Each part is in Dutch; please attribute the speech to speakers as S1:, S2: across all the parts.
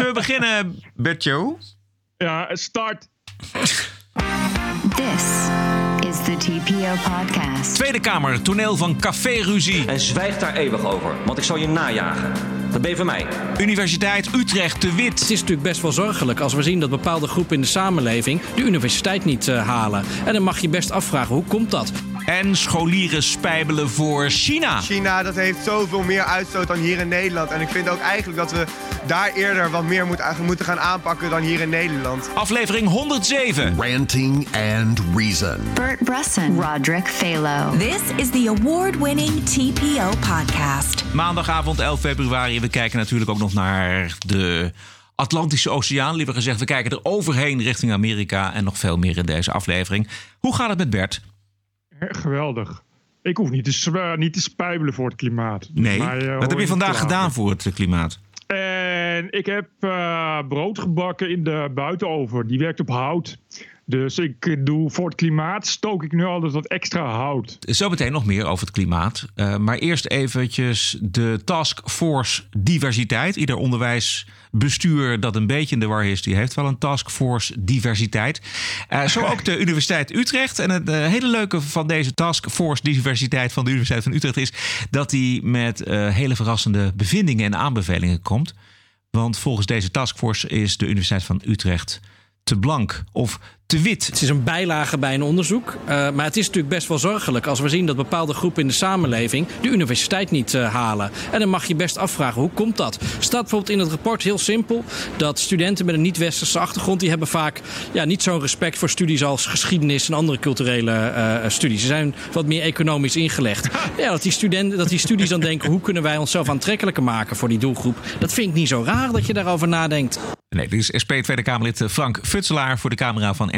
S1: Zullen we beginnen, Bertjo?
S2: Ja, start.
S3: This is the TPO podcast.
S1: Tweede Kamer, toneel van café-ruzie.
S4: En zwijg daar eeuwig over, want ik zal je najagen. Dat ben je van mij.
S1: Universiteit Utrecht te wit.
S5: Het is natuurlijk best wel zorgelijk als we zien dat bepaalde groepen in de samenleving de universiteit niet uh, halen. En dan mag je best afvragen, hoe komt dat?
S1: En scholieren spijbelen voor China.
S6: China dat heeft zoveel meer uitstoot dan hier in Nederland. En ik vind ook eigenlijk dat we daar eerder wat meer moet, moeten gaan aanpakken dan hier in Nederland.
S1: Aflevering 107.
S7: Ranting and Reason.
S3: Bert Brussen, Roderick Phalo.
S8: This is the award-winning TPO podcast.
S1: Maandagavond 11 februari. We kijken natuurlijk ook nog naar de Atlantische Oceaan. Liever gezegd, we kijken er overheen richting Amerika en nog veel meer in deze aflevering. Hoe gaat het met Bert?
S2: Geweldig. Ik hoef niet te, niet te spijbelen voor het klimaat.
S1: Nee, mij, uh, wat heb je vandaag gedaan voor het klimaat?
S2: En ik heb uh, brood gebakken in de buitenoven. Die werkt op hout. Dus ik doe voor het klimaat stook ik nu altijd wat extra hout.
S1: Zometeen nog meer over het klimaat. Uh, maar eerst eventjes de taskforce diversiteit. Ieder onderwijsbestuur dat een beetje in de war is, die heeft wel een taskforce diversiteit. Uh, zo ook de Universiteit Utrecht. En het uh, hele leuke van deze taskforce diversiteit van de Universiteit van Utrecht is dat die met hele verrassende bevindingen en aanbevelingen komt. Want volgens deze taskforce is de Universiteit van Utrecht te blank of te wit.
S5: Het is een bijlage bij een onderzoek. Uh, maar het is natuurlijk best wel zorgelijk als we zien dat bepaalde groepen in de samenleving de universiteit niet uh, halen. En dan mag je best afvragen, hoe komt dat? Staat bijvoorbeeld in het rapport heel simpel dat studenten met een niet-westerse achtergrond, die hebben vaak ja, niet zo'n respect voor studies als geschiedenis en andere culturele uh, studies. Ze zijn wat meer economisch ingelegd. Ja, dat die, studenten, dat die studies dan denken, hoe kunnen wij onszelf aantrekkelijker maken voor die doelgroep? Dat vind ik niet zo raar dat je daarover nadenkt.
S1: Nee, dit is SP Tweede Kamerlid Frank Futselaar voor de camera van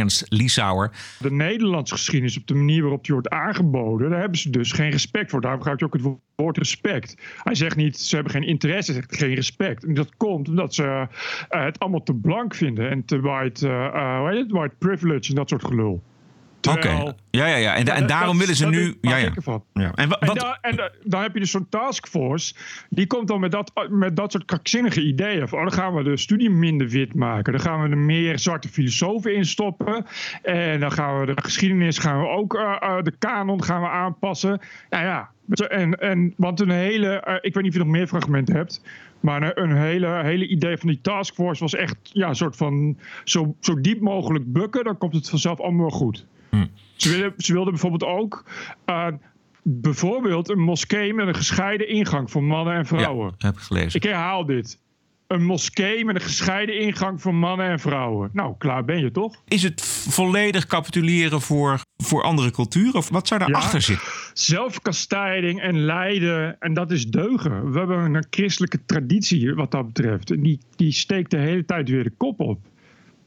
S2: De Nederlandse geschiedenis op de manier waarop die wordt aangeboden, daar hebben ze dus geen respect voor. Daarom gebruikt ook het woord respect. Hij zegt niet, ze hebben geen interesse, zegt geen respect. En dat komt omdat ze uh, het allemaal te blank vinden en te white, heet het, white privilege en dat soort gelul.
S1: Oké, okay. ja, ja, ja. En, en daarom willen ze nu. Ja, ja.
S2: ja. En, wat... en, da, en da, dan heb je dus zo'n taskforce. Die komt dan met dat, met dat soort krankzinnige ideeën. Van, oh, dan gaan we de studie minder wit maken. Dan gaan we er meer zwarte filosofen in stoppen. En dan gaan we de geschiedenis gaan we ook. Uh, uh, de kanon gaan we aanpassen. Nou ja. En, en, want een hele. Uh, ik weet niet of je nog meer fragmenten hebt. Maar een, een hele, hele idee van die taskforce was echt. Ja, een soort van. Zo, zo diep mogelijk bukken. Dan komt het vanzelf allemaal goed. Hm. Ze, wilden, ze wilden bijvoorbeeld ook uh, bijvoorbeeld een moskee met een gescheiden ingang voor mannen en vrouwen.
S1: Ja, heb ik gelezen.
S2: Ik herhaal dit. Een moskee met een gescheiden ingang voor mannen en vrouwen. Nou, klaar ben je toch?
S1: Is het volledig capituleren voor, voor andere culturen? Of wat zou daarachter ja, zitten?
S2: Zelfkastijding en lijden. En dat is deugen. We hebben een christelijke traditie wat dat betreft. En die, die steekt de hele tijd weer de kop op.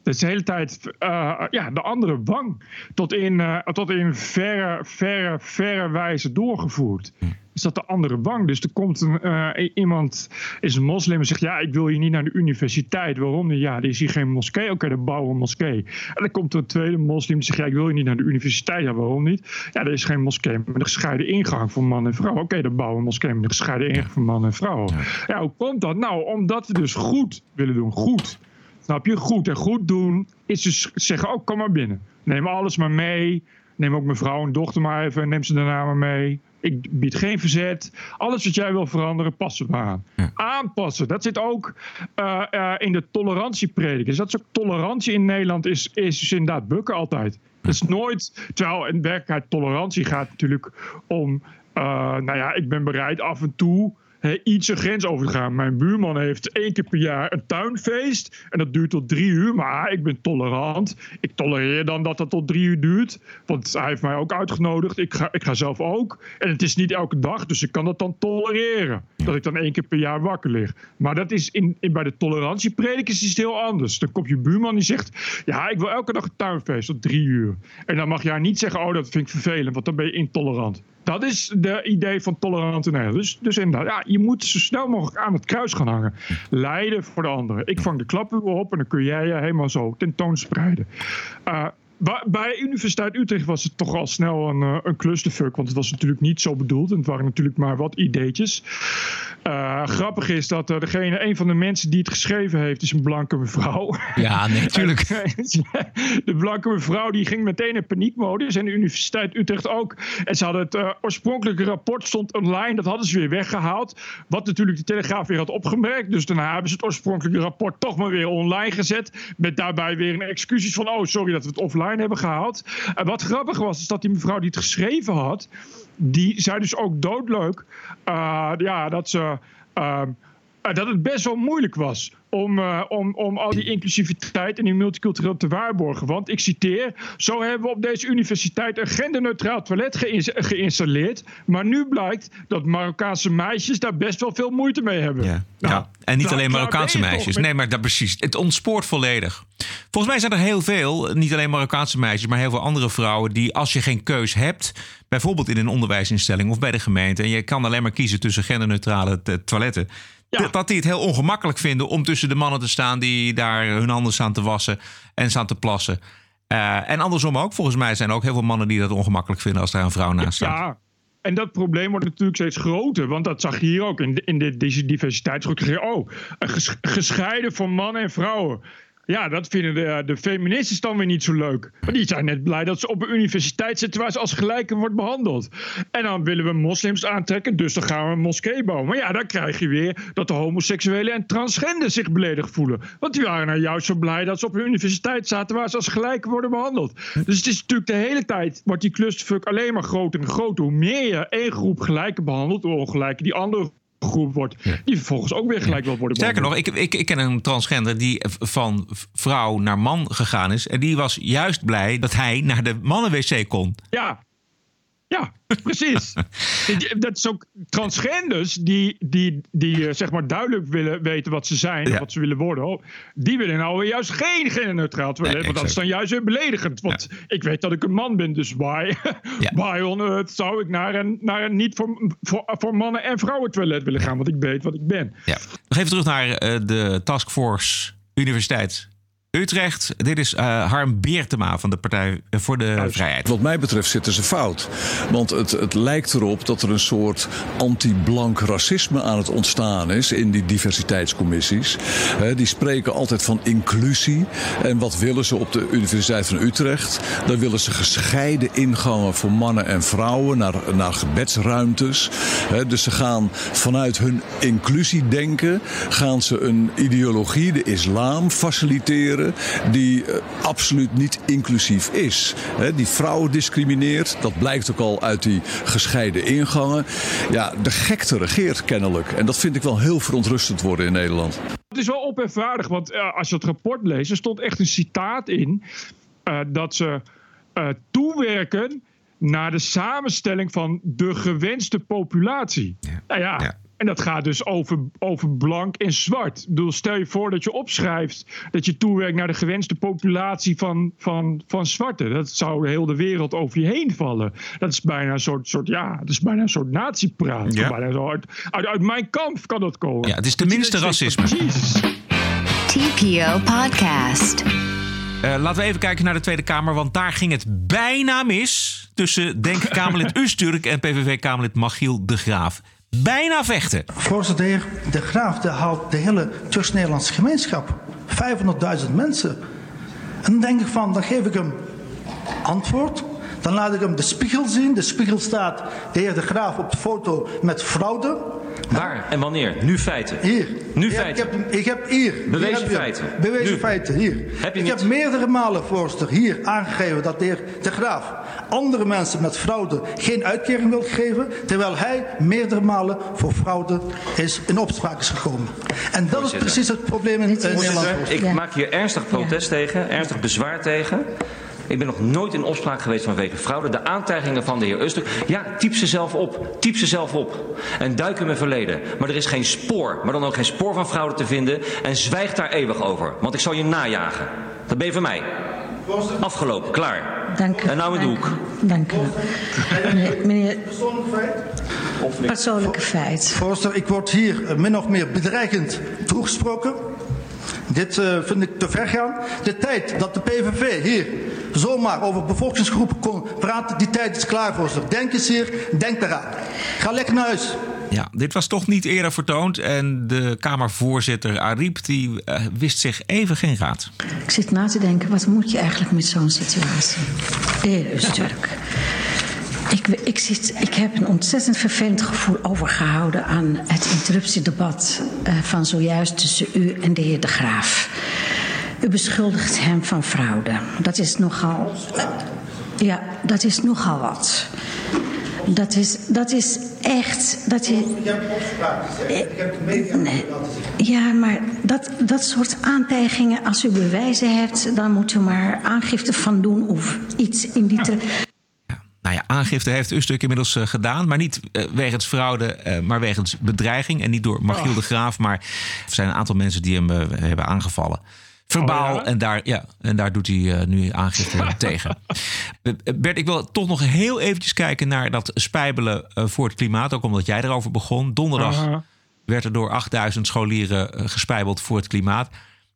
S2: Dat is de hele tijd uh, ja, de andere wang tot in, uh, tot in verre, verre, verre wijze doorgevoerd. Is dat de andere wang? Dus er komt een, uh, iemand, is een moslim en zegt: Ja, ik wil hier niet naar de universiteit. Waarom niet? Ja, er is hier geen moskee. Oké, okay, dan bouwen we een moskee. En dan komt er een tweede moslim die zegt: Ja, ik wil hier niet naar de universiteit. Ja, waarom niet? Ja, er is geen moskee met een gescheiden ingang voor man en vrouw. Oké, okay, dan bouwen we een moskee met een gescheiden ingang voor man en vrouw. Ja, hoe komt dat? Nou, omdat we dus goed willen doen. Goed. Snap je? Goed en goed doen is dus zeggen, oh, kom maar binnen. Neem alles maar mee. Neem ook mijn vrouw en dochter maar even. Neem ze daarna maar mee. Ik bied geen verzet. Alles wat jij wil veranderen, passen we aan. Ja. Aanpassen, dat zit ook uh, uh, in de tolerantieprediking. Dus dat is ook tolerantie in Nederland, is, is dus inderdaad bukken altijd. Dat is nooit, terwijl in werkelijkheid tolerantie gaat natuurlijk om, uh, nou ja, ik ben bereid af en toe iets een grens over te gaan. Mijn buurman heeft één keer per jaar een tuinfeest. En dat duurt tot drie uur. Maar ik ben tolerant. Ik tolereer dan dat dat tot drie uur duurt. Want hij heeft mij ook uitgenodigd. Ik ga, ik ga zelf ook. En het is niet elke dag. Dus ik kan dat dan tolereren. Dat ik dan één keer per jaar wakker lig. Maar dat is in, in bij de tolerantiepredik is het heel anders. Dan komt je buurman die zegt... Ja, ik wil elke dag een tuinfeest tot drie uur. En dan mag jij niet zeggen... Oh, dat vind ik vervelend. Want dan ben je intolerant. Dat is de idee van tolerante Nederland. Dus, dus inderdaad, ja, je moet zo snel mogelijk aan het kruis gaan hangen. Leiden voor de anderen. Ik vang de klappen op en dan kun jij je helemaal zo tentoonspreiden. Uh, bij, bij Universiteit Utrecht was het toch al snel een, uh, een clusterfuck. Want het was natuurlijk niet zo bedoeld. En het waren natuurlijk maar wat ideetjes. Uh, grappig is dat uh, degene, een van de mensen die het geschreven heeft, is een blanke mevrouw.
S1: Ja, natuurlijk.
S2: de blanke mevrouw die ging meteen in paniekmodus. En de Universiteit Utrecht ook. En ze hadden het oorspronkelijke rapport stond online. Dat hadden ze weer weggehaald. Wat natuurlijk de Telegraaf weer had opgemerkt. Dus daarna hebben ze het oorspronkelijke rapport toch maar weer online gezet. Met daarbij weer een excuses van: oh, sorry dat we het offline hebben gehaald. En wat grappig was, is dat die mevrouw die het geschreven had, die zei dus ook doodleuk uh, ja, dat, ze, uh, dat het best wel moeilijk was om, uh, om, om al die inclusiviteit en die multicultureel te waarborgen. Want ik citeer: Zo hebben we op deze universiteit een genderneutraal toilet geïnstalleerd. Maar nu blijkt dat Marokkaanse meisjes daar best wel veel moeite mee hebben.
S1: Ja, nou, ja. en niet alleen Marokkaanse meisjes. Nee, maar dat precies. Het ontspoort volledig. Volgens mij zijn er heel veel, niet alleen Marokkaanse meisjes, maar heel veel andere vrouwen die, als je geen keus hebt, bijvoorbeeld in een onderwijsinstelling of bij de gemeente, en je kan alleen maar kiezen tussen genderneutrale toiletten. Ja. Dat die het heel ongemakkelijk vinden om tussen de mannen te staan die daar hun handen staan te wassen en staan te plassen. Uh, en andersom ook. Volgens mij zijn er ook heel veel mannen die dat ongemakkelijk vinden als daar een vrouw naast staat.
S2: Ja, en dat probleem wordt natuurlijk steeds groter. Want dat zag je hier ook in, de, in de, deze diversiteitsgroep. Oh, gescheiden voor mannen en vrouwen. Ja, dat vinden de, de feministen dan weer niet zo leuk. Maar die zijn net blij dat ze op een universiteit zitten waar ze als gelijke wordt behandeld. En dan willen we moslims aantrekken, dus dan gaan we een moskee bouwen. Maar ja, dan krijg je weer dat de homoseksuelen en transgender zich beledigd voelen. Want die waren nou juist zo blij dat ze op een universiteit zaten waar ze als gelijke worden behandeld. Dus het is natuurlijk de hele tijd, wordt die clusterfuck alleen maar groter en groter. Hoe meer je één groep gelijke behandelt, hoe ongelijke die andere groep wordt, die vervolgens ook weer gelijk wil worden.
S1: Sterker nog, ik, ik, ik ken een transgender die van vrouw naar man gegaan is. En die was juist blij dat hij naar de mannen-wc kon.
S2: Ja, ja, precies. dat is ook transgenders die, die, die zeg maar duidelijk willen weten wat ze zijn, ja. wat ze willen worden. Die willen nou juist geen genderneutraal toilet, nee, want dat is dan juist weer beledigend. Want ja. ik weet dat ik een man ben, dus why, ja. why on earth zou ik naar een, naar een niet voor, voor, voor mannen en vrouwen toilet willen gaan, want ik weet wat ik ben.
S1: Ja. Nog even terug naar uh, de Taskforce Universiteit Utrecht. Dit is uh, Harm Beertema van de Partij voor de Vrijheid.
S9: Wat mij betreft zitten ze fout. Want het, het lijkt erop dat er een soort anti-blank racisme aan het ontstaan is in die diversiteitscommissies. die spreken altijd van inclusie. En wat willen ze op de Universiteit van Utrecht? Dan willen ze gescheiden ingangen voor mannen en vrouwen naar, naar gebedsruimtes. dus ze gaan vanuit hun inclusiedenken gaan ze een ideologie, de islam, faciliteren die uh, absoluut niet inclusief is. He, die vrouwen discrimineert, dat blijkt ook al uit die gescheiden ingangen. Ja, de gekte regeert kennelijk. En dat vind ik wel heel verontrustend worden in Nederland.
S2: Het is wel openvaardig, want uh, als je het rapport leest, er stond echt een citaat in uh, dat ze toewerken naar de samenstelling van de gewenste populatie. Ja. Nou ja. ja. En dat gaat dus over, over blank en zwart. Ik bedoel, stel je voor dat je opschrijft dat je toewerkt naar de gewenste populatie van, van, van zwarten. Dat zou heel de wereld over je heen vallen. Dat is bijna een soort, soort ja, dat is bijna een soort natiepraat. Ja. Bijna zo uit, uit, uit, mijn kamp kan dat komen.
S1: Ja, het is tenminste racisme.
S2: Precies.
S3: TPO Podcast.
S1: Uh, laten we even kijken naar de Tweede Kamer, want daar ging het bijna mis tussen Denk-Kamerlid Usturk en PVV-Kamerlid Machiel de Graaf bijna vechten.
S10: Voorzitter, de Graaf de haalt de hele Turks-Nederlandse gemeenschap. 500.000 mensen. En dan denk ik van, dan geef ik hem antwoord. Dan laat ik hem de spiegel zien. De spiegel staat de heer De Graaf op de foto met fraude.
S4: Waar en wanneer? Nu feiten.
S10: Hier.
S4: Nu
S10: ja,
S4: feiten.
S10: Ik heb, ik heb hier.
S4: Bewezen
S10: hier
S4: feiten.
S10: Bewezen
S4: nu.
S10: feiten, hier.
S4: Heb je
S10: ik
S4: niet?
S10: heb meerdere malen, voorzitter, hier aangegeven dat de heer De Graaf andere mensen met fraude geen uitkering wil geven, terwijl hij meerdere malen voor fraude is in opspraak is gekomen. En dat is precies het probleem in, in Nederland.
S4: Ik ja. maak hier ernstig protest ja. tegen, ernstig bezwaar tegen. Ik ben nog nooit in opspraak geweest vanwege fraude. De aantijgingen van de heer Uster. Ja, typ ze zelf op. Typ ze zelf op. En duik in mijn verleden. Maar er is geen spoor, maar dan ook geen spoor van fraude te vinden. En zwijg daar eeuwig over. Want ik zal je najagen. Dat ben je van mij. Afgelopen, klaar.
S11: Dank u.
S4: En nou in de hoek.
S11: Dank u. Meneer,
S10: Persoonlijk feit?
S11: Persoonlijke feit.
S10: Voorzitter, ik word hier min of meer bedreigend toegesproken. Dit uh, vind ik te ver gaan. De tijd dat de PVV hier zomaar over bevolkingsgroepen kon praten. Die tijd is klaar voor ze. Denk eens hier, denk eraan. Ga lekker naar huis.
S1: Ja, dit was toch niet eerder vertoond. En de Kamervoorzitter Ariep die, uh, wist zich even geen raad.
S11: Ik zit na te denken, wat moet je eigenlijk met zo'n situatie? Heel stuk. Ik, ik, zit, ik heb een ontzettend vervelend gevoel overgehouden aan het interruptiedebat uh, van zojuist tussen u en de heer De Graaf. U beschuldigt hem van fraude. Dat is nogal. Uh, ja, dat is nogal wat. Dat is, dat is echt. Dat is, nee, ja, maar dat, dat soort aantijgingen, als u bewijzen hebt, dan moet u maar aangifte van doen of iets in die.
S1: Nou ja, aangifte heeft Ustuk inmiddels uh, gedaan. Maar niet uh, wegens fraude, uh, maar wegens bedreiging. En niet door Magiel oh. de Graaf. Maar er zijn een aantal mensen die hem hebben aangevallen. Verbaal. Oh, ja? en, daar, ja, en daar doet hij nu aangifte tegen. Bert, ik wil toch nog heel eventjes kijken naar dat spijbelen voor het klimaat. Ook omdat jij erover begon. Donderdag -huh. werd er door 8000 scholieren gespijbeld voor het klimaat.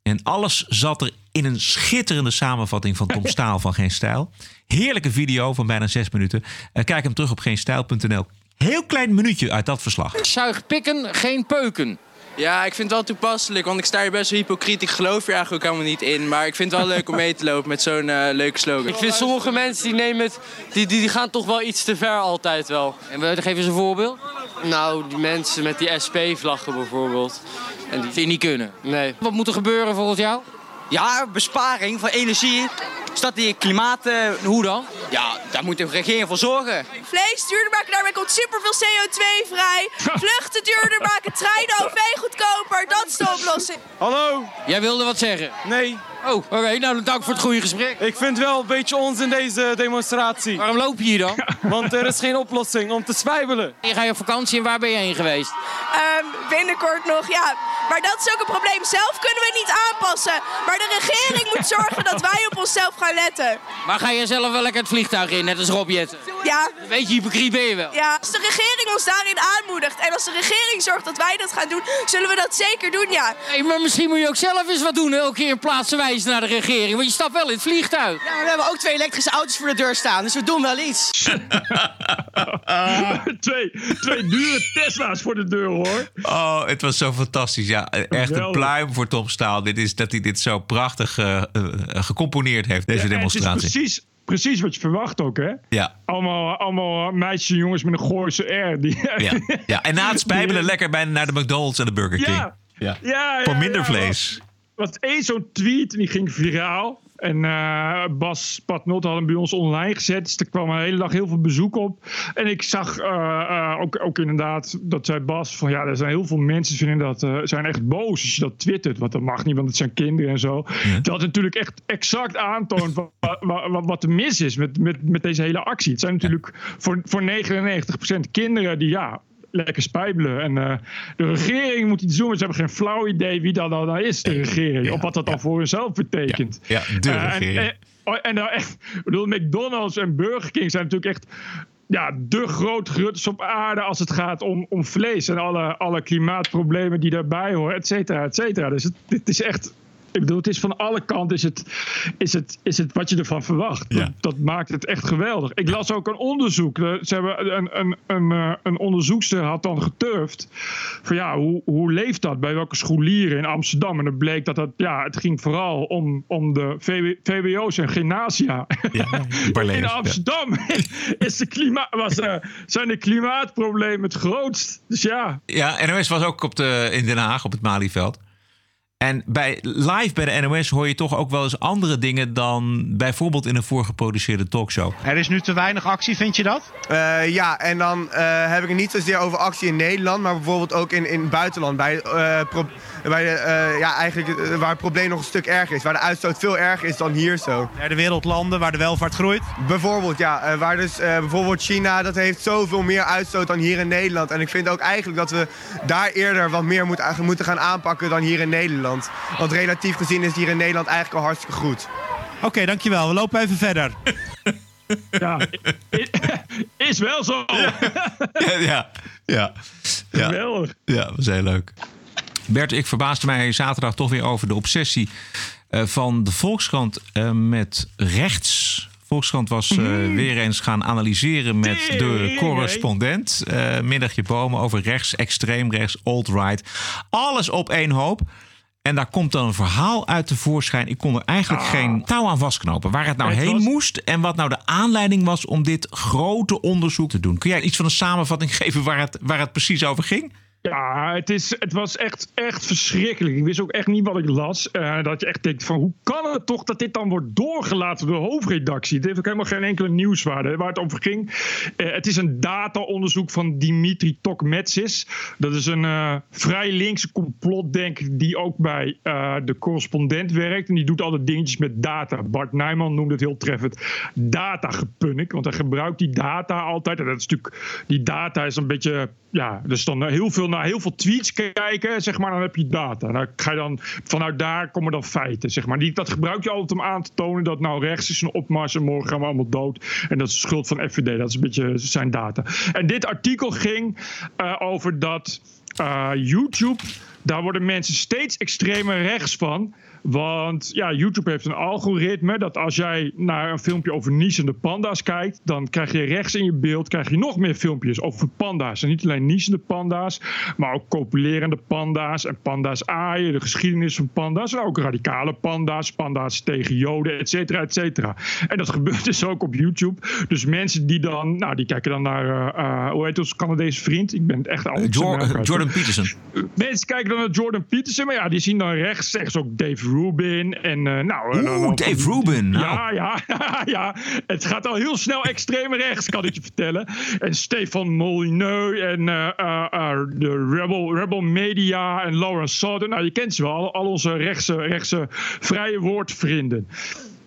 S1: En alles zat er in een schitterende samenvatting van Tom Staal van Geen Stijl. Heerlijke video van bijna zes minuten. Uh, kijk hem terug op geenstijl.nl. Heel klein minuutje uit dat verslag.
S12: Zuig pikken, geen peuken. Ja, ik vind het wel toepasselijk, want ik sta hier best wel hypocriet. Ik geloof hier eigenlijk ook helemaal niet in. Maar ik vind het wel leuk om mee te lopen met zo'n uh, leuke slogan.
S13: Ik vind sommige mensen die nemen het, die, die, die gaan toch wel iets te ver altijd wel.
S12: En geef eens een voorbeeld.
S13: Nou, die mensen met die SP-vlaggen bijvoorbeeld.
S12: En die vind je niet kunnen?
S13: Nee.
S12: Wat moet er gebeuren volgens jou?
S14: Ja, besparing van energie. Staat die klimaat... Uh,
S12: hoe dan?
S14: Ja, daar moet de regering voor zorgen.
S15: Vlees duurder maken, daarmee komt superveel CO2 vrij. Vluchten duurder maken, treinen OV goedkoper. Dat is de oplossing.
S16: Hallo?
S12: Jij wilde wat zeggen?
S16: Nee.
S12: Oh, oké. Okay. Nou, dank voor het goede gesprek.
S16: Ik vind wel een beetje ons in deze demonstratie.
S12: Waarom loop je hier dan?
S16: Want er is geen oplossing om te zwijbelen.
S12: Je gaat je op vakantie en waar ben je heen geweest?
S15: Um, binnenkort nog, ja. Maar dat is ook een probleem. Zelf kunnen we niet aanpassen. Maar de regering moet zorgen dat wij op onszelf gaan letten.
S12: Maar ga je zelf wel lekker het vliegtuig in, net als Rob Jetten?
S15: Ja.
S12: Weet je, hypocriet ben je wel.
S15: Ja, als de regering ons daarin aanmoedigt en als de regering zorgt dat wij dat gaan doen, zullen we dat zeker doen, ja.
S12: Hey, maar misschien moet je ook zelf eens wat doen, elke keer plaatswijs naar de regering. Want je stapt wel in het vliegtuig.
S14: Ja, maar we hebben ook twee elektrische auto's voor de deur staan, dus we doen wel iets.
S2: twee, twee dure Tesla's voor de deur, hoor.
S1: Oh, het was zo fantastisch. Ja, echt een pluim voor Tom Staal. Dit is dat hij dit zo prachtig uh, uh, gecomponeerd heeft, deze
S2: ja,
S1: demonstratie.
S2: Het is precies, precies wat je verwacht ook, hè?
S1: Ja.
S2: Allemaal, allemaal meisjes en jongens met een Gooise R. Die...
S1: Ja. ja, en na het spijbelen lekker bij, naar de McDonald's en de Burger King.
S2: Ja,
S1: ja. voor minder vlees.
S2: Was één zo'n tweet en die ging viraal. En uh, Bas Patnot had hem bij ons online gezet. Dus er kwam een hele dag heel veel bezoek op. En ik zag uh, uh, ook, ook inderdaad, dat zei Bas, van ja, er zijn heel veel mensen vinden dat, zijn echt boos als je dat twittert. Want dat mag niet, want het zijn kinderen en zo. Ja. Dat natuurlijk echt exact aantoont wat, wat, wat er mis is met, met, met deze hele actie. Het zijn natuurlijk ja. voor, voor 99% kinderen die ja, lekker spijbelen. En uh, de regering moet iets doen. Ze hebben geen flauw idee wie dat nou is, de regering. Ja, of wat dat dan voor hunzelf betekent.
S1: Ja, de uh, regering.
S2: En, en, en nou echt, ik bedoel, McDonald's en Burger King zijn natuurlijk echt ja, de groot grutters op aarde als het gaat om, om vlees. En alle, alle klimaatproblemen die daarbij horen, et cetera, et cetera. Dus het, dit is echt ik bedoel, het is van alle kanten is het, is het, is het wat je ervan verwacht. Ja. Dat, dat, maakt het echt geweldig. Ik las ook een onderzoek. Ze hebben een, een, een, een onderzoekster had dan geturfd. Van ja, hoe, hoe leeft dat bij welke scholieren in Amsterdam? En dan bleek dat het, ja, het ging vooral om, om de VWO's en gymnasia.
S1: Ja,
S2: in Amsterdam ja. is de klima was, uh, zijn de klimaatproblemen het grootst. Dus ja.
S1: Ja, NOS was ook op de, in Den Haag op het Malieveld. En bij live bij de NOS hoor je toch ook wel eens andere dingen dan bijvoorbeeld in een voorgeproduceerde talkshow.
S17: Er is nu te weinig actie, vind je dat?
S6: Uh, ja, en dan uh, heb ik het niet zozeer over actie in Nederland, maar bijvoorbeeld ook in, in het buitenland. Bij, uh, pro, bij de, ja, eigenlijk waar het probleem nog een stuk erger is. Waar de uitstoot veel erger is dan hier zo.
S17: Derde wereldlanden waar de welvaart groeit?
S6: Bijvoorbeeld, ja. waar dus bijvoorbeeld China, dat heeft zoveel meer uitstoot dan hier in Nederland. En ik vind ook eigenlijk dat we daar eerder wat meer moet, moeten gaan aanpakken dan hier in Nederland. Want relatief gezien is het hier in Nederland eigenlijk al hartstikke goed.
S17: Oké, okay, dankjewel. We lopen even verder.
S2: ja, is wel zo.
S1: Ja, ja. ja.
S2: Geweldig.
S1: Ja, dat was heel leuk. Bert, ik verbaasde mij zaterdag toch weer over de obsessie eh, van de Volkskrant eh, met rechts. Volkskrant was eh, weer eens gaan analyseren met de correspondent. Middagje bomen over rechts, extreem rechts, alt-right. Alles op één hoop. En daar komt dan een verhaal uit tevoorschijn. Ik kon er eigenlijk geen touw aan vastknopen. Waar het nou
S2: Het
S1: heen
S2: was-
S1: moest en wat nou de aanleiding was om dit grote onderzoek te doen. Kun jij iets van een samenvatting geven waar het, waar het precies over ging?
S2: Ja, het, is, het was echt, echt verschrikkelijk. Ik wist ook echt niet wat ik las. Eh, dat je echt denkt van hoe kan het toch dat dit dan wordt doorgelaten door de hoofdredactie? Het heeft ook helemaal geen enkele nieuwswaarde waar het over ging. Eh, het is een data-onderzoek van Dimitri Tokmetsis. Dat is een eh, vrij linkse complotdenker die ook bij de correspondent werkt. En die doet alle dingetjes met data. Bart Nijman noemde het heel treffend data gepunnik. Want hij gebruikt die data altijd. En dat is natuurlijk, die data is een beetje, ja, dus dan heel veel naar heel veel tweets kijken, zeg maar, dan heb je data. Dan ga dan, vanuit daar komen dan feiten, zeg maar. Die, dat gebruik je altijd om aan te tonen dat nou rechts is een opmars en morgen gaan we allemaal dood. En dat is de schuld van FVD. Dat is een beetje zijn data. En dit artikel ging eh, over dat eh, YouTube, daar worden mensen steeds extremer rechts van. Want ja, YouTube heeft een algoritme dat als jij naar een filmpje over niezende panda's kijkt, dan krijg je rechts in je beeld krijg je nog meer filmpjes over panda's. En niet alleen niezende panda's, maar ook copulerende panda's en panda's aaien, de geschiedenis van panda's. En ook radicale panda's, panda's tegen joden, et cetera, et cetera. En dat gebeurt dus ook op YouTube. Dus mensen die dan, nou, die kijken dan naar, eh, eh, hoe heet ons Canadese vriend? Ik ben het echt oud.
S1: Jor- Jordan Peterson.
S2: Mensen kijken dan naar Jordan Peterson, maar ja, die zien dan rechts zeggen ze ook Dave Rubin en eh, nou... dan
S1: Oeh, Dave Rubin. Nou.
S2: Ja, ja, ja. Het gaat al heel snel extreem rechts, kan ik je vertellen. En Stefan Molyneux en eh, eh, eh, de Rebel, Rebel Media en Lawrence Southern. Nou, je kent ze wel, al, al onze rechtse, rechtse vrije woordvrienden.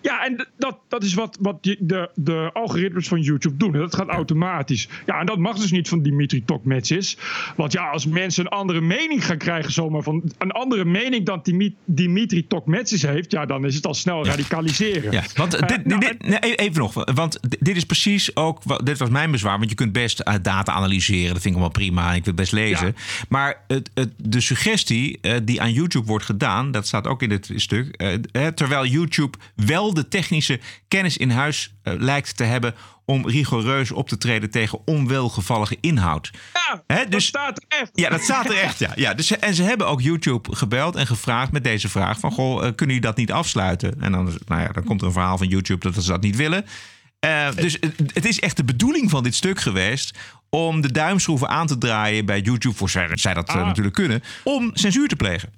S2: Ja, en dat, dat is wat, wat die- de, de algoritmes van YouTube doen. En Dat gaat automatisch. Ja, en dat mag dus niet van Dimitri Tokmetsis. Want ja, als mensen een andere mening gaan krijgen, zomaar van een andere mening dan Dimi- Dimitri Tokmetsis heeft, ja, dan is het al snel radicaliseren.
S1: Ja, want
S2: Eh,
S1: dit,
S2: nou,
S1: dit- nee, e- even nog, want dit is precies ook, dit was mijn bezwaar, want je kunt best uit data analyseren, dat vind ik allemaal prima, ik wil best lezen. Maar het, het, de suggestie eh, die aan YouTube wordt gedaan, dat staat ook in dit stuk, eh, eh, terwijl YouTube wel de technische kennis in huis eh, lijkt te hebben om rigoureus op te treden tegen onwelgevallige inhoud.
S2: Ja,
S1: Hè,
S2: dat
S1: dus-
S2: staat er echt.
S1: Ja, dat staat er echt. Ja. Ja, dus, en ze hebben ook YouTube gebeld en gevraagd met deze vraag: van goh, eh, kunnen jullie dat niet afsluiten? En dan, nou ja, dan komt er een verhaal van YouTube dat ze dat niet willen. Eh, dus het, het is echt de bedoeling van dit stuk geweest om de duimschroeven aan te draaien bij YouTube, voor zij, zij dat
S2: Ah.
S1: natuurlijk kunnen, om censuur te plegen.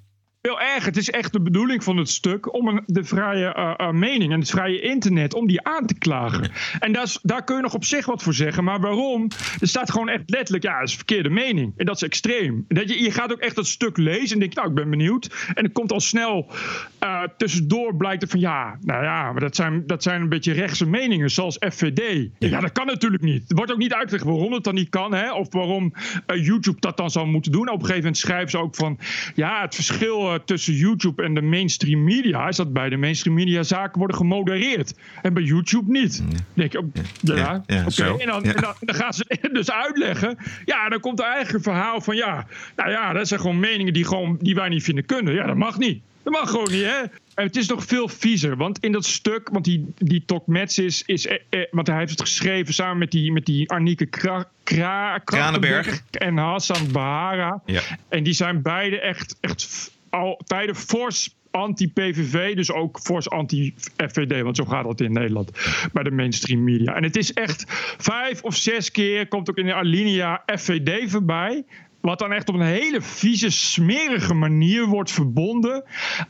S2: Veel erg. Het is echt de bedoeling van het stuk om een, de vrije eh, eh, mening en het vrije internet om die aan te klagen. En daar, daar kun je nog op zich wat voor zeggen. Maar waarom? Er staat gewoon echt letterlijk, ja, dat is verkeerde mening. En dat is extreem. Dat je, je gaat ook echt dat stuk lezen en denkt, nou, ik ben benieuwd. En het komt al snel eh, tussendoor blijkt er van, ja, nou ja, maar dat zijn, dat zijn een beetje rechtse meningen, zoals FVD. Ja, dat kan natuurlijk niet. Er wordt ook niet uitgelegd waarom het dan niet kan, hè? Of waarom YouTube dat dan zou moeten doen. Op een gegeven moment schrijven ze ook van, ja, het verschil tussen YouTube en de mainstream media is dat bij de mainstream media zaken worden gemodereerd. En bij YouTube niet. Dan denk je ook, ja,
S1: Ja, ja.
S2: En, dan,
S1: Ja.
S2: en dan, dan gaan ze dus uitleggen. Ja, dan komt er een verhaal van, ja, nou ja, dat zijn gewoon meningen die, gewoon, die wij niet vinden kunnen. Ja, dat mag niet. Dat mag gewoon niet, hè? En het is nog veel viezer, want in dat stuk, want die, die Tok is, is eh, eh, want hij heeft het geschreven samen met die, met die Arnieke Kra, Kra,
S1: Kranenberg.
S2: en Hassan Bahara.
S1: Ja.
S2: En die zijn beide echt, echt al tijden fors anti-PVV, dus ook fors anti-FVD, want zo gaat dat in Nederland bij de mainstream media. En het is echt vijf of zes keer komt ook in de alinea FVD voorbij. Wat dan echt op een hele vieze, smerige manier wordt verbonden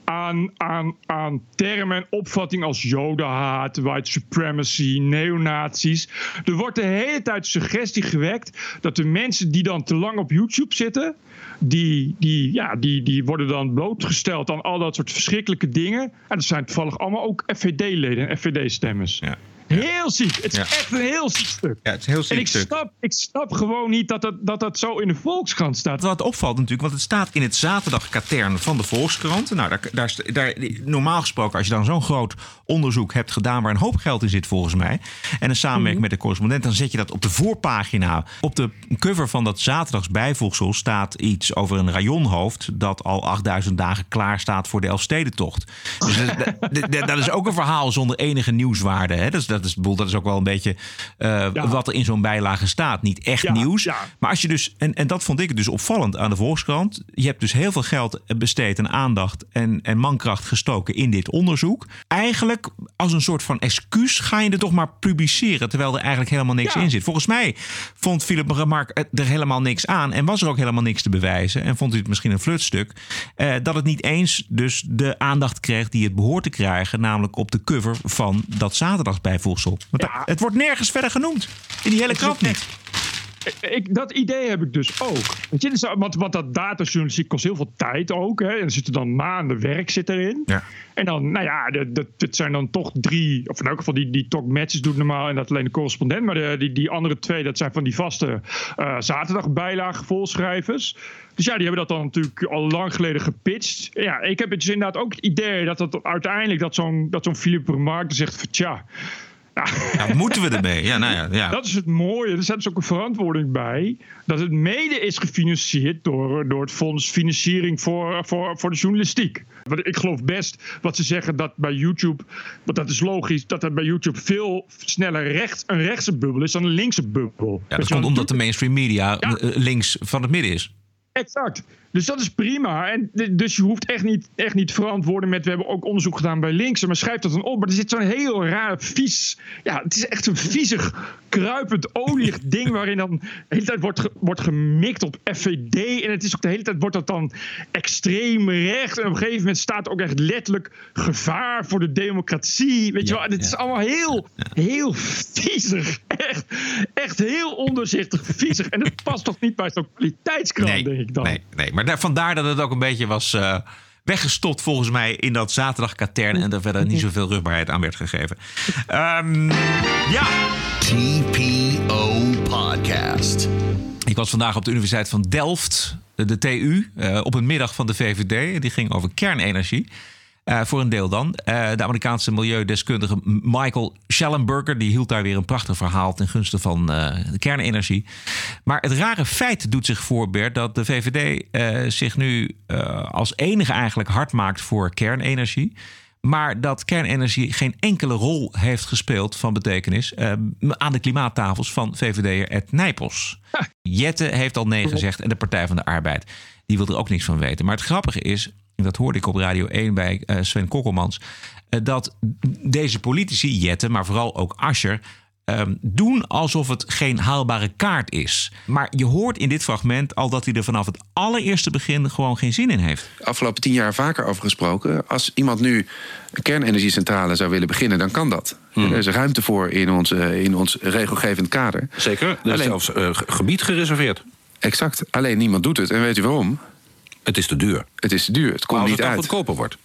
S2: aan, aan, aan termen en opvattingen als jodenhaat, white supremacy, neonazies. Er wordt de hele tijd suggestie gewekt dat de mensen die dan te lang op YouTube zitten, die, die, ja, die, die worden dan blootgesteld aan al dat soort verschrikkelijke dingen. En dat zijn toevallig allemaal ook FVD-leden en FVD-stemmers.
S1: Ja.
S2: Heel ziek. Het is echt een heel ziek stuk.
S1: Ja, het is heel ziek
S2: en ik
S1: stuk.
S2: snap, ik snap gewoon niet dat dat, dat dat zo in de Volkskrant staat.
S1: Wat opvalt natuurlijk, want het staat in het zaterdagkatern van de Volkskrant. Nou, daar, daar, daar, normaal gesproken, als je dan zo'n groot onderzoek hebt gedaan waar een hoop geld in zit volgens mij. En een samenwerking met de correspondent, dan zet je dat op de voorpagina. Op de cover van dat zaterdagsbijvoegsel staat iets over een rayonhoofd dat al 8000 dagen klaar staat voor de Elfstedentocht. Dus dat, dat- dat- dat is ook een verhaal zonder enige nieuwswaarde. Hè? Dat, is, dat, is, dat is ook wel een beetje eh, wat er in zo'n bijlage staat. Niet echt nieuws. Maar als je dus, en, en dat vond ik dus opvallend aan de Volkskrant. Je hebt dus heel veel geld besteed en aandacht en, en mankracht gestoken in dit onderzoek. Eigenlijk als een soort van excuus ga je er toch maar publiceren. Terwijl er eigenlijk helemaal niks in zit. Volgens mij vond Philip Remarque er helemaal niks aan. En was er ook helemaal niks te bewijzen. En vond hij het misschien een flutstuk. eh, dat het niet eens dus de aandacht kreeg die het behoort te krijgen. Namelijk op de cover van dat Want Het wordt nergens verder genoemd. In die hele krant niet.
S2: Ik, dat idee heb ik dus ook. Weet je, dus, want, want dat datajournalistiek kost heel veel tijd ook. Hè. En er zitten dan maanden werk zit erin.
S1: Ja.
S2: En dan, nou ja, dat, dat, zijn dan toch drie, of in elk geval die, die talk matches doet normaal en dat alleen de correspondent. Maar de, die, die andere twee, dat zijn van die vaste eh zaterdagbijlagen volschrijvers. Dus ja, die hebben dat dan natuurlijk al lang geleden gepitcht. Ja, ik heb dus inderdaad ook het idee dat dat uiteindelijk dat zo'n dat zo'n Philippe Remarque zegt van tja.
S1: Ja, moeten we ermee? Ja, nou ja. ja.
S2: Dat is het mooie. Er staat dus ook een verantwoording bij. Dat het mede is gefinancierd door, door het Fonds Financiering voor, voor, voor de Journalistiek. Want ik geloof best wat ze zeggen dat bij YouTube, want dat is logisch, dat er bij YouTube veel sneller rechts, een rechtse bubbel is dan een linkse bubbel.
S1: Ja, dat komt omdat de mainstream media eh, links van het midden is.
S2: Exact. Dus dat is prima. En dus je hoeft echt niet, echt niet verantwoorden met. We hebben ook onderzoek gedaan bij linkse, maar schrijf dat dan op. Maar er zit zo'n heel raar, vies. Ja, het is echt een viezig, kruipend, olieg ding. waarin dan de hele tijd wordt, ge- wordt gemikt op FVD. En het is ook de hele tijd wordt dat dan extreem recht. En op een gegeven moment staat ook echt letterlijk gevaar voor de democratie. Weet je wel? Het is allemaal heel, heel viezig. Echt, echt heel ondoorzichtig viezig. En dat past toch niet bij zo'n kwaliteitskrant, denk ik dan.
S1: Nee, nee, maar daar, vandaar dat het ook een beetje was eh, weggestopt volgens mij in dat zaterdagkatern. En er verder niet zoveel rugbaarheid aan werd gegeven. Ehm, ja.
S7: TPO Podcast.
S1: Ik was vandaag op de Universiteit van Delft, de, de TU, eh, op een middag van de VVD. Die ging over kernenergie. Eh, voor een deel dan. Eh, de Amerikaanse milieudeskundige Michael Schellenberger... die hield daar weer een prachtig verhaal ten gunste van eh, de kernenergie. Maar het rare feit doet zich voor, Bert... dat de VVD zich nu als enige eigenlijk hard maakt voor kernenergie... Maar dat kernenergie geen enkele rol heeft gespeeld van betekenis aan de klimaattafels van VVD'er Ed Nijpels. Jette heeft al nee gezegd en de Partij van de Arbeid die wil er ook niks van weten. Maar het grappige is, dat hoorde ik op Radio 1 bij eh, Sven Kokkelmans, eh, dat deze politici, Jette, maar vooral ook Ascher, ehm, doen alsof het geen haalbare kaart is. Maar je hoort in dit fragment al dat hij er vanaf het allereerste begin gewoon geen zin in heeft.
S18: afgelopen tien jaar vaker over gesproken. Als iemand nu een kernenergiecentrale zou willen beginnen, dan kan dat.
S19: Hmm.
S18: Er is ruimte voor in ons, eh, in ons regelgevend kader.
S19: Zeker, er is zelfs eh, ge- gebied gereserveerd.
S18: Exact, alleen niemand doet het. En weet u waarom?
S19: Het is te duur.
S18: Het is te duur, het komt niet
S19: het
S18: uit.
S19: goedkoper wordt.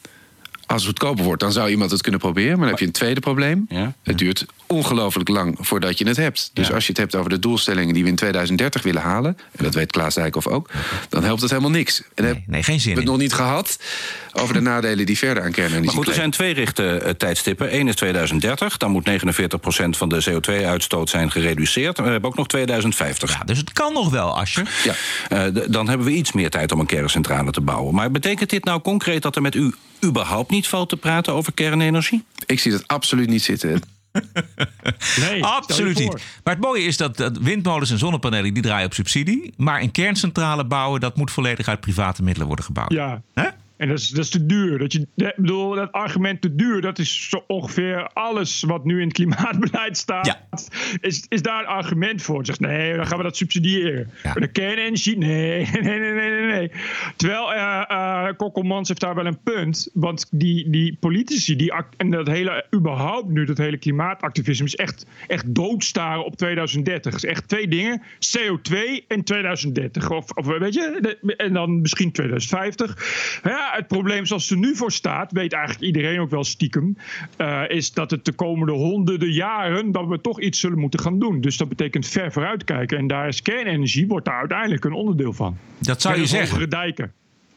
S18: Als het goedkoper wordt, dan zou iemand het kunnen proberen. Maar dan heb je een tweede probleem. Het duurt ongelooflijk lang voordat je het hebt. Dus als je het hebt over de doelstellingen die we in 2030 willen halen... en dat weet Klaas Dijkhoff ook... dan helpt het helemaal niks. En nee,
S1: nee, geen zin
S18: We hebben het nog niet gehad over de nadelen die verder aan kernenergie
S19: Maar goed, er zijn twee richte eh, tijdstippen. Eén is 2030, dan moet 49% van de CO2-uitstoot zijn gereduceerd. We hebben ook nog 2050.
S1: dus het kan nog wel, Asje.
S19: Ja. dan hebben we iets meer tijd om een kerncentrale te bouwen. Maar betekent dit nou concreet dat er met u überhaupt niet valt te praten over kernenergie?
S18: Ik zie dat absoluut niet zitten.
S2: Nee,
S1: Absoluut niet. Maar het mooie is dat, dat windmolens en zonnepanelen die draaien op subsidie. Maar een kerncentrale bouwen, dat moet volledig uit private middelen worden gebouwd.
S2: Ja. En dat is, dat is te duur. Dat, je, ik bedoel, dat argument te duur, dat is zo ongeveer alles wat nu in het klimaatbeleid staat. Is, is daar een argument voor? Zegt nee, dan gaan we dat subsidiëren. Maar de kernenergie, nee, nee, nee, nee, nee, nee. Terwijl eh eh, Kokkelmans heeft daar wel een punt. Want die, die politici, die, en dat hele, überhaupt nu, dat hele klimaatactivisme is echt, echt doodstaren op 2030. Het is echt twee dingen. CO2 en 2030. Of, of weet je, en dan misschien 2050. Ja, het probleem zoals er nu voor staat, weet eigenlijk iedereen ook wel stiekem, eh, is dat het de komende honderden jaren, dat we toch iets zullen moeten gaan doen. Dus dat betekent ver vooruitkijken. En daar is kernenergie, wordt daar uiteindelijk een onderdeel van.
S1: Dat zou je
S2: En
S1: zeggen.
S2: hogere dijken.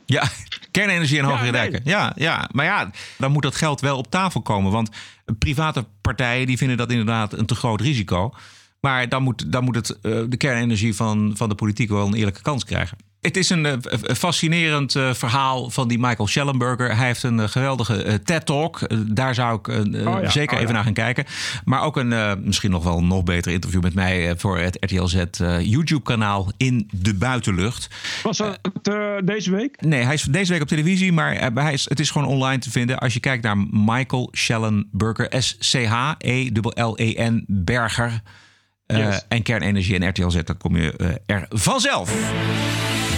S1: Ja, kernenergie en hogere
S2: Ja, nee.
S1: dijken. Ja, ja, maar ja, dan moet dat geld wel op tafel komen. Want private partijen die vinden dat inderdaad een te groot risico. Maar dan moet, dan moet het, eh, de kernenergie van, van de politiek wel een eerlijke kans krijgen. Het is een, eh, fascinerend eh, verhaal van die Michael Schellenberger. Hij heeft een eh, geweldige TED-talk. Daar zou ik
S2: Oh ja,
S1: zeker
S2: oh
S1: even
S2: ja.
S1: naar gaan kijken. Maar ook een misschien nog wel een nog beter interview met mij... voor het RTL Z eh, YouTube-kanaal In de Buitenlucht.
S2: Was dat deze week?
S1: Nee, hij is deze week op televisie, maar hij is, het is gewoon online te vinden. Als je kijkt naar Michael Schellenberger, S-C-H-E-L-L-E-N Berger. En kernenergie en RTL Z, dan kom je er vanzelf.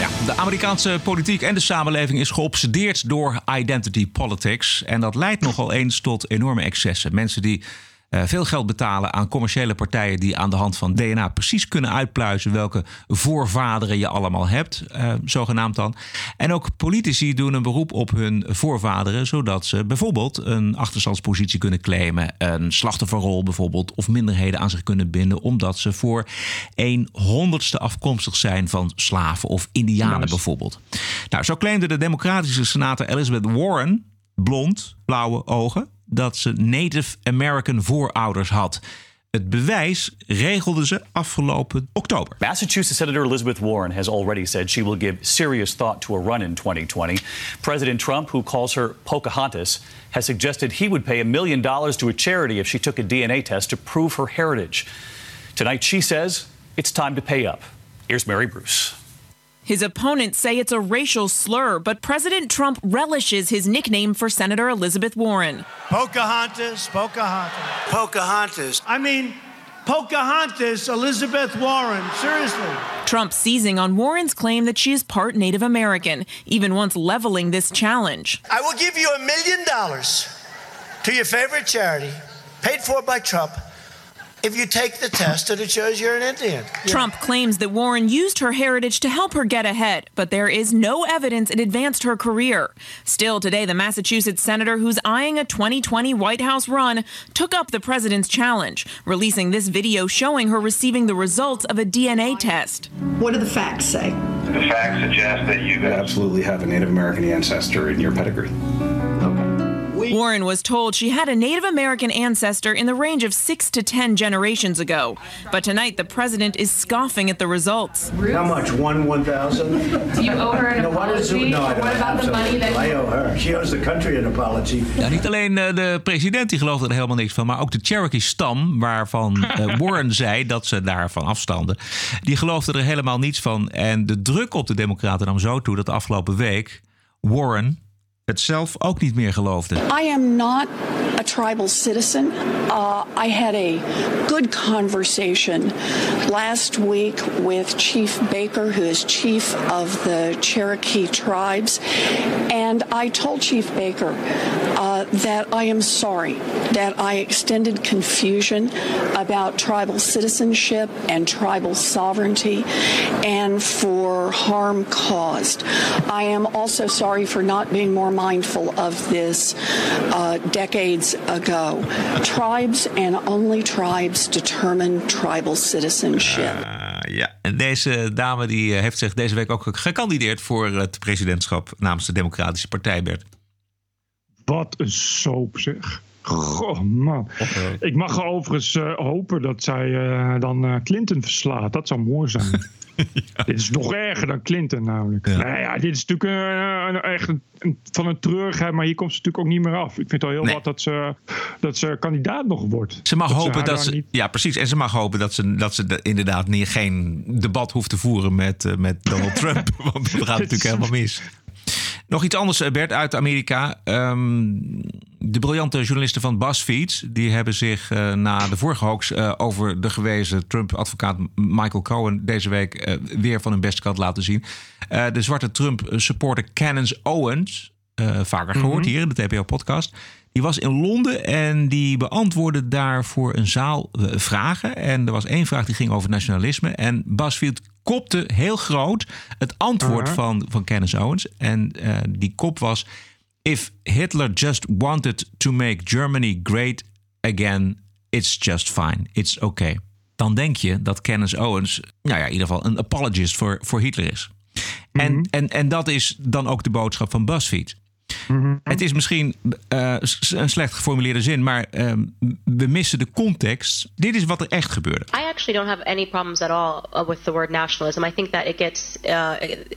S1: Ja, de Amerikaanse politiek en de samenleving is geobsedeerd door identity politics. En dat leidt nogal eens tot enorme excessen. Mensen die veel geld betalen aan commerciële partijen die aan de hand van DNA precies kunnen uitpluizen welke voorvaderen je allemaal hebt, eh, zogenaamd dan. En ook politici doen een beroep op hun voorvaderen, zodat ze bijvoorbeeld een achterstandspositie kunnen claimen, een slachtofferrol bijvoorbeeld, of minderheden aan zich kunnen binden, omdat ze voor een honderdste afkomstig zijn van slaven of indianen bijvoorbeeld. Nou, zo claimde de democratische senator Elizabeth Warren, blond, blauwe ogen, dat ze Native American voorouders had. Het bewijs regelde ze afgelopen oktober.
S20: Massachusetts Senator Elizabeth Warren has already said she will give serious thought to a run in 2020. President Trump, who calls her Pocahontas, has suggested he would pay a million dollars to a charity if she took a DNA test to prove her heritage. Tonight, she says it's time to pay up. Here's Mary Bruce.
S21: His opponents say it's a racial slur, but President Trump relishes his nickname for Senator Elizabeth Warren.
S22: Pocahontas, Pocahontas. Pocahontas. I mean, Pocahontas, Elizabeth Warren. Seriously.
S21: Trump seizing on Warren's claim that she is part Native American, even once leveling this challenge.
S22: I will give you a million dollars to your favorite charity, paid for by Trump, if you take the test that it shows you're an Indian.
S21: Trump claims that Warren used her heritage to help her get ahead, but there is no evidence it advanced her career. Still, today, the Massachusetts senator who's eyeing a 2020 White House run took up the president's challenge, releasing this video showing her receiving the results of a DNA test.
S23: What do the facts say?
S24: The facts suggest that you absolutely have a Native American ancestor in your pedigree.
S21: Warren was told she had a Native American ancestor in the range of six to ten generations ago. But tonight, the president is scoffing at the results.
S22: How much? One one thousand?
S21: Do you owe her an
S22: no, what is it?
S21: apology?
S22: No.
S21: What about the money that
S22: I owe her. She owes the country an apology.
S1: Ja, niet alleen eh, de president die geloofde er helemaal niks van, maar ook de Cherokee-stam, waarvan eh, Warren zei dat ze daarvan afstanden, die geloofde er helemaal niets van. En de druk op de Democraten nam zo toe dat de afgelopen week Warren het zelf ook niet meer geloofde.
S25: I am not a tribal citizen. Uh, I had a good conversation last week with Chief Baker, who is chief of the Cherokee tribes. And I told Chief Baker uh, that I am sorry that I extended confusion about tribal citizenship and tribal sovereignty and for harm caused. I am also sorry for not being more mindful of this uh, decades ago. Tribes and only tribes determine tribal citizenship.
S1: Ah, ja, en deze dame die eh, heeft zich deze week ook gekandideerd voor het presidentschap namens de Democratische Partij, Bert.
S2: Wat een soap zeg. Goh, man. Ik mag overigens uh, hopen dat zij uh, dan uh, Clinton verslaat. Dat zou mooi zijn. ja. Dit is nog erger dan Clinton namelijk. Ja. Nou ja, dit is natuurlijk een, echt een, van een treurigheid, maar hier komt ze natuurlijk ook niet meer af. Ik vind het al heel nee. wat dat ze, dat ze kandidaat nog wordt.
S1: Ze mag
S2: dat
S1: hopen
S2: ze
S1: dat ze. Niet... Ja, precies. En ze mag hopen dat ze, dat ze de, inderdaad niet, geen debat hoeft te voeren met, met Donald Trump. Want dat gaat natuurlijk helemaal mis. Nog iets anders, Bert, uit Amerika. Um, de briljante journalisten van BuzzFeed... die hebben zich uh, na de vorige hoax uh, over de gewezen Trump-advocaat Michael Cohen... deze week uh, weer van hun beste kant laten zien. de zwarte Trump-supporter Canons Owens... vaker gehoord mm -hmm. hier in de TPO-podcast... Die was in Londen en die beantwoordde daar voor een zaal vragen. En er was één vraag die ging over nationalisme. En BuzzFeed kopte heel groot het antwoord uh -huh. van, van Kenneth Owens. En uh, die kop was... If Hitler just wanted to make Germany great again, it's just fine. It's okay. Dan denk je dat Kenneth Owens, nou ja, in ieder geval een apologist voor, voor Hitler is. Mm -hmm. en, en, en dat is dan ook de boodschap van BuzzFeed. Mm -hmm. Het is misschien uh, een slecht geformuleerde zin, maar um, we missen de context. Dit is wat er echt gebeurde.
S26: I actually don't have any problems at all uh, with the word nationalism. I think that it gets uh,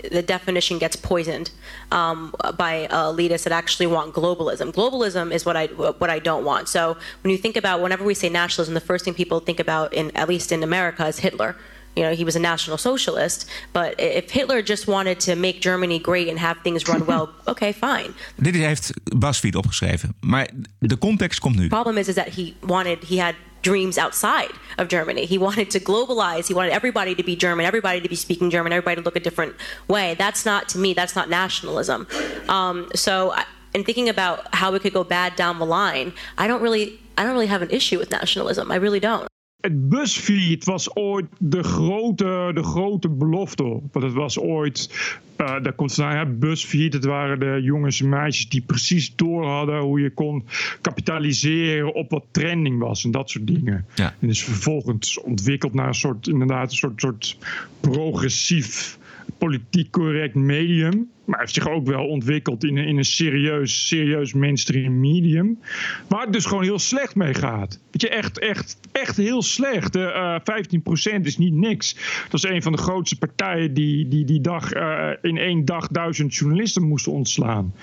S26: the definition gets poisoned um, by leaders that actually want globalism. Globalism is what I what I don't want. So when you think about whenever we say nationalism, the first thing people think about in at least in America is Hitler. You know, he was a National Socialist. But if Hitler just wanted to make Germany great and have things run well, okay, fine.
S1: Dit heeft BuzzFeed opgeschreven. Maar de context komt nu.
S26: The problem is, is that he wanted, he had dreams outside of Germany. He wanted to globalize. He wanted everybody to be German, everybody to be speaking German, everybody to look a different way. That's not, to me, that's not nationalism. Um, so, in thinking about how it could go bad down the line, I don't really, I don't really have an issue with nationalism. I really don't.
S2: Het BuzzFeed was ooit de grote, de grote belofte. Want het was ooit, uh, daar komt vandaan, ja, BuzzFeed. Het waren de jongens en meisjes die precies door hadden hoe je kon kapitaliseren op wat trending was en dat soort dingen.
S1: Ja.
S2: En is vervolgens ontwikkeld naar een soort, inderdaad, een soort, soort progressief politiek correct medium. Maar heeft zich ook wel ontwikkeld in in een serieus, serieus mainstream medium. Waar het dus gewoon heel slecht mee gaat. Weet je, echt, echt, echt heel slecht. Uh, 15% is niet niks. Dat is een van de grootste partijen die die, die dag uh, in één dag duizend journalisten moesten ontslaan.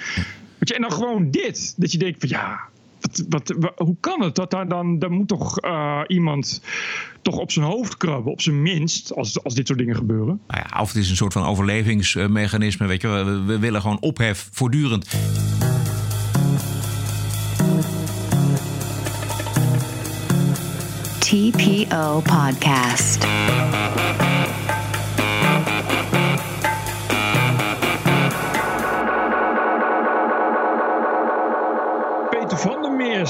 S2: Weet je, en dan gewoon dit. Dat je denkt van ja, wat, wat, wat, hoe kan het? Dat daar dan, dan moet toch uh, iemand toch op zijn hoofd krabben, op zijn minst, als, als dit soort dingen gebeuren.
S1: Nou ja, of het is een soort van overlevingsmechanisme, weet je. We, we willen gewoon ophef voortdurend.
S27: TPO Podcast.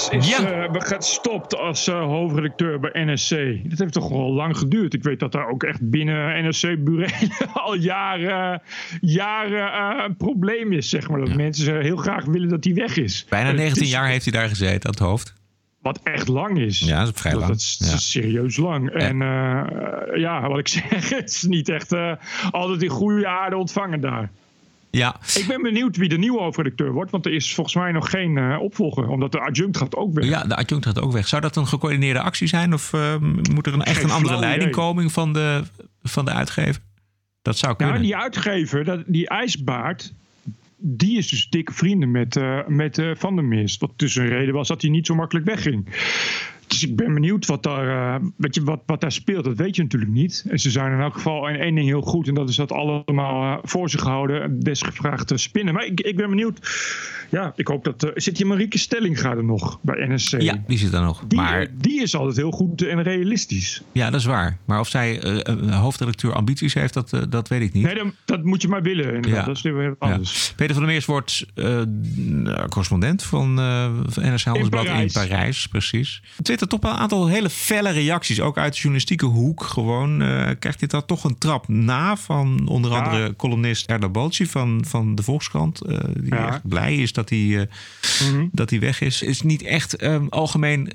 S2: Is, is ja. uh, gestopt als uh, hoofdredacteur bij NSC. Dat heeft toch wel lang geduurd. Ik weet dat daar ook echt binnen NSC-burelen al jaren, jaren uh, een probleem is, zeg maar. Dat ja. mensen heel graag willen dat hij weg is.
S1: Bijna 19 is, jaar heeft hij daar gezeten, aan het hoofd.
S2: Wat echt lang is.
S1: Ja, dat is vrij lang.
S2: Dat is
S1: ja.
S2: serieus lang. En ja, wat ik zeg, het is niet echt altijd in goede aarde ontvangen daar.
S1: Ja.
S2: Ik ben benieuwd wie de nieuwe hoofdredacteur wordt, want er is volgens mij nog geen uh, opvolger, omdat de adjunct gaat ook weg.
S1: Ja, de adjunct gaat ook weg. Zou dat een gecoördineerde actie zijn of uh, moet er een, echt een andere leiding komen van de, van de uitgever? Dat zou kunnen.
S2: Nou, die uitgever, dat, die ijsbaard, die is dus dikke vrienden met, uh, met uh, Van der Mist. Wat dus een reden was dat hij niet zo makkelijk wegging. Dus ik ben benieuwd wat daar, uh, weet je, wat, wat daar speelt. Dat weet je natuurlijk niet. En ze zijn in elk geval in één ding heel goed. En dat is dat allemaal uh, voor zich houden. Desgevraagd te spinnen. Maar ik, ik ben benieuwd. Ja, ik hoop dat... Uh, zit hier Marieke Stelling gaat er nog bij NSC?
S1: Ja, die zit er nog.
S2: Die,
S1: maar...
S2: die is altijd heel goed en realistisch.
S1: Ja, dat is waar. Maar of zij hoofdredacteur ambities heeft, dat, dat weet ik niet.
S2: Nee, dat, dat moet je maar willen. Ja. Dat is weer anders.
S1: Ja. Peter van der Meers wordt correspondent van, van NSC Handelsblad in Parijs. in Parijs. Precies. Twitter toch wel een aantal hele felle reacties, ook uit de journalistieke hoek. Gewoon uh, krijgt dit dan toch een trap na van onder andere columnist Erda Bolci van, van de Volkskrant. Uh, die ja. echt blij is dat hij, uh, mm -hmm. dat hij weg is. Is niet echt algemeen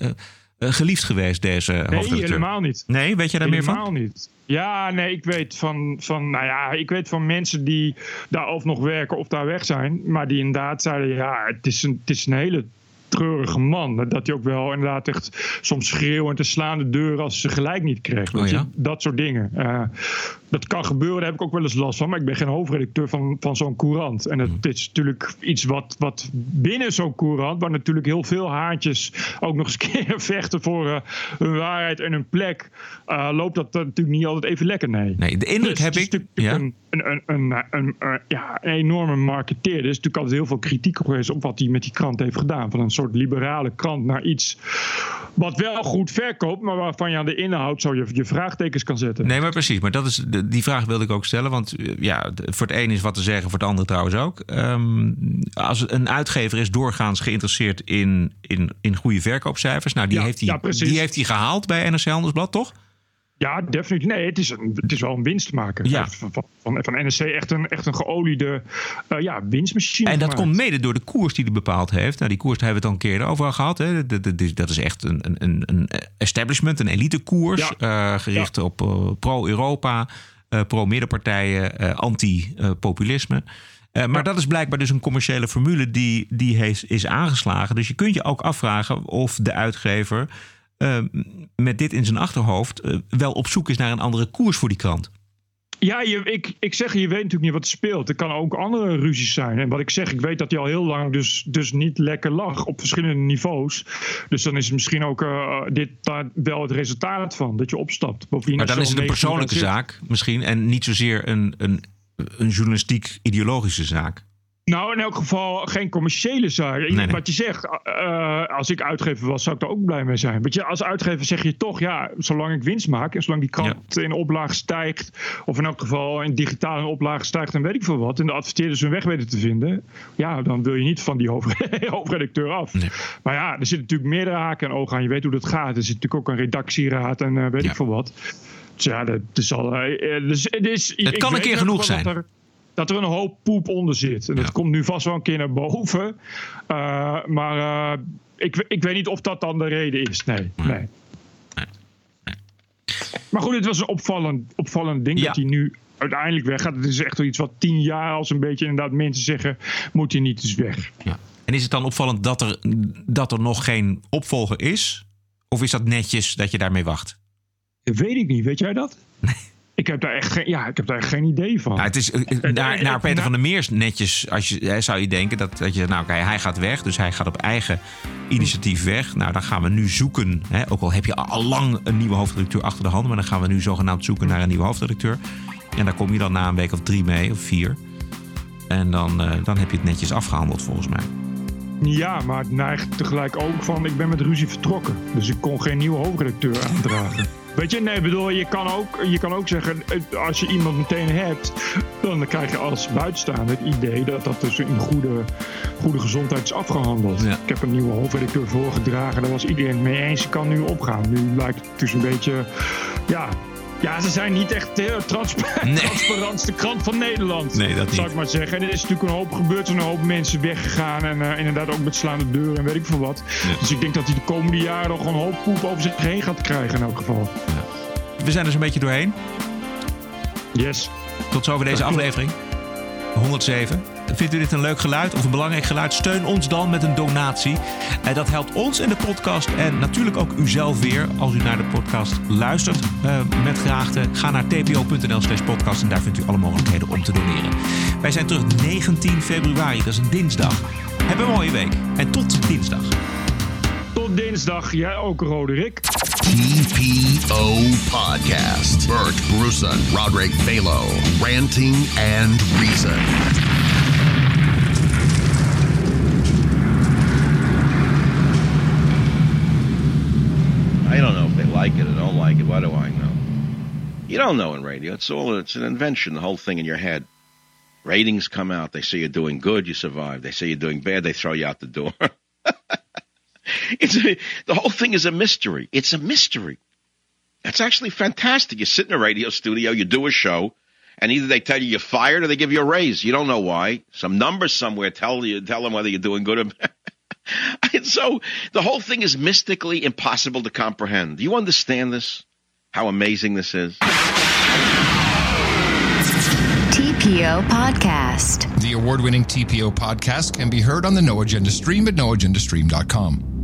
S1: geliefd geweest, deze
S2: nee, helemaal niet.
S1: Nee, weet je daar
S2: helemaal
S1: meer van?
S2: niet. Ja, nee, ik weet van, van, nou ja, ik weet van mensen die daar of nog werken of daar weg zijn. Maar die inderdaad zeiden, ja, het is een, het is een hele treurige man. Dat hij ook wel inderdaad echt soms schreeuwend te slaan de deur als ze gelijk niet kreeg.
S1: Oh, ja?
S2: Dat soort dingen. Dat kan gebeuren, daar heb ik ook wel eens last van. Maar ik ben geen hoofdredacteur van, van zo'n courant. En het
S1: Hmm.
S2: is natuurlijk iets wat, wat binnen zo'n courant, waar natuurlijk heel veel haartjes ook nog eens keer vechten voor uh, hun waarheid en hun plek, uh, loopt dat natuurlijk niet altijd even lekker. Nee,
S1: nee de indruk
S2: dus
S1: heb ik.
S2: Ja? Een, een, een, een, ja, een enorme marketeer. Er is natuurlijk altijd heel veel kritiek op geweest op wat hij met die krant heeft gedaan. Van een soort liberale krant naar iets wat wel goed verkoopt, maar waarvan je aan de inhoud zo je, je vraagtekens kan zetten.
S1: Nee, maar precies. Maar dat is, die vraag wilde ik ook stellen. Want ja, voor het een is wat te zeggen, voor het andere trouwens ook. Um, als een uitgever is doorgaans geïnteresseerd in, in, in goede verkoopcijfers. Nou, die,
S2: ja,
S1: heeft hij,
S2: ja,
S1: die heeft hij gehaald bij NRC Handelsblad, toch?
S2: Ja, definitief. Nee, het is, een, het is wel een winstmaker.
S1: Ja.
S2: Van, van, van, van NSC echt een, echt een geoliede uh, ja, winstmachine.
S1: En dat
S2: gemaakt.
S1: komt mede door de koers die hij bepaald heeft. Nou, die koers hebben we het al een keer over gehad. Hè. Dat, dat, dat is echt een, een, een establishment, een elitekoers. Ja. Uh, gericht ja. op uh, pro-Europa, pro-middenpartijen, anti-populisme. maar ja. dat is blijkbaar dus een commerciële formule die, die heeft, is aangeslagen. Dus je kunt je ook afvragen of de uitgever uh, met dit in zijn achterhoofd uh, wel op zoek is naar een andere koers voor die krant.
S2: Ja, je, ik, ik zeg, je weet natuurlijk niet wat er speelt. Er kan ook andere ruzies zijn. En wat ik zeg, ik weet dat hij al heel lang dus, dus niet lekker lag op verschillende niveaus. Dus dan is misschien ook uh, dit daar wel het resultaat van, dat je opstapt.
S1: Maar dan is het een persoonlijke zaak misschien en niet zozeer een, een, een journalistiek-ideologische zaak.
S2: Nou, in elk geval geen commerciële zaak. Nee, nee. Wat je zegt, uh, als ik uitgever was, zou ik er ook blij mee zijn. Want je, als uitgever zeg je toch, ja, zolang ik winst maak en zolang die krant ja. in oplage stijgt, of in elk geval in digitaal in oplage stijgt, dan weet ik veel wat, en de adverteerders hun weg weten te vinden, ja, dan wil je niet van die hoofdredacteur af. Nee. Maar ja, er zitten natuurlijk meerdere haken en ogen aan. Je weet hoe dat gaat. Er zit natuurlijk ook een redactieraad en uh, weet ja. ik veel wat. Dus ja, dat is al. Uh, dus, dus,
S1: het kan een keer genoeg zijn.
S2: Er, dat er een hoop poep onder zit. En dat ja. komt nu vast wel een keer naar boven. Uh, maar uh, ik, ik weet niet of dat dan de reden is. Nee, nee. nee. nee. Maar goed, het was een opvallend, opvallend ding ja. dat hij nu uiteindelijk weggaat. Het is echt wel iets wat tien jaar als een beetje inderdaad mensen zeggen... moet hij niet eens weg.
S1: Ja. En is het dan opvallend dat er, dat er nog geen opvolger is? Of is dat netjes dat je daarmee wacht?
S2: Dat weet ik niet. Weet jij dat?
S1: Nee.
S2: Ik heb daar echt geen, ja, ik heb daar echt geen idee van.
S1: Ja, het is naar, naar Peter van der Meers netjes, als je, zou je denken dat, dat je, nou oké, hij gaat weg, dus hij gaat op eigen initiatief weg. Nou, dan gaan we nu zoeken, hè, ook al heb je al lang een nieuwe hoofdredacteur achter de hand, maar dan gaan we nu zogenaamd zoeken naar een nieuwe hoofdredacteur. En daar kom je dan na een week of drie mee, of vier. En dan, uh, dan heb je het netjes afgehandeld volgens mij.
S2: Ja, maar het neigt tegelijk ook van, ik ben met ruzie vertrokken. Dus ik kon geen nieuwe hoofdredacteur aandragen. Weet je, nee, bedoel, je kan, ook, je kan ook zeggen, als je iemand meteen hebt, dan krijg je als buitenstaander het idee dat dat dus in goede, goede gezondheid is afgehandeld. Ja. Ik heb een nieuwe hoofdredacteur voorgedragen, daar was iedereen mee eens, je kan nu opgaan. Nu lijkt het dus een beetje, ja, ja, ze zijn niet echt de nee. transparantste krant van Nederland.
S1: Nee, dat niet.
S2: Zou ik maar zeggen. En er is natuurlijk een hoop gebeurd. Er een hoop mensen weggegaan. En uh, inderdaad ook met slaande deuren en weet ik veel wat. Ja. Dus ik denk dat hij de komende jaren nog een hoop poep over zich heen gaat krijgen in elk geval.
S1: Ja. We zijn er zo'n beetje doorheen.
S2: Yes.
S1: Tot zover deze aflevering. 107. Vindt u dit een leuk geluid of een belangrijk geluid? Steun ons dan met een donatie. En dat helpt ons in de podcast en natuurlijk ook uzelf weer als u naar de podcast luistert. Uh, met graagte ga naar tpo.nl slash podcast en daar vindt u alle mogelijkheden om te doneren. Wij zijn terug 19 februari, dat is een dinsdag. Heb een mooie week en tot dinsdag.
S2: Tot dinsdag, jij ook Roderick.
S7: TPO Podcast. Bert Bruson, Roderick Balo. Ranting and Reason.
S28: I don't know if they like it or don't like it. What do I know? You don't know in radio. It's all it's an invention, the whole thing in your head. Ratings come out. They say you're doing good, you survive. They say you're doing bad, they throw you out the door. it's a, the whole thing is a mystery. It's a mystery. That's actually fantastic. You sit in a radio studio, you do a show, and either they tell you you're fired or they give you a raise. You don't know why. Some numbers somewhere tell you tell them whether you're doing good or and so the whole thing is mystically impossible to comprehend. Do you understand this? How amazing this is?
S27: TPO Podcast.
S29: The award winning TPO podcast can be heard on the No Agenda stream at noagendastream.com.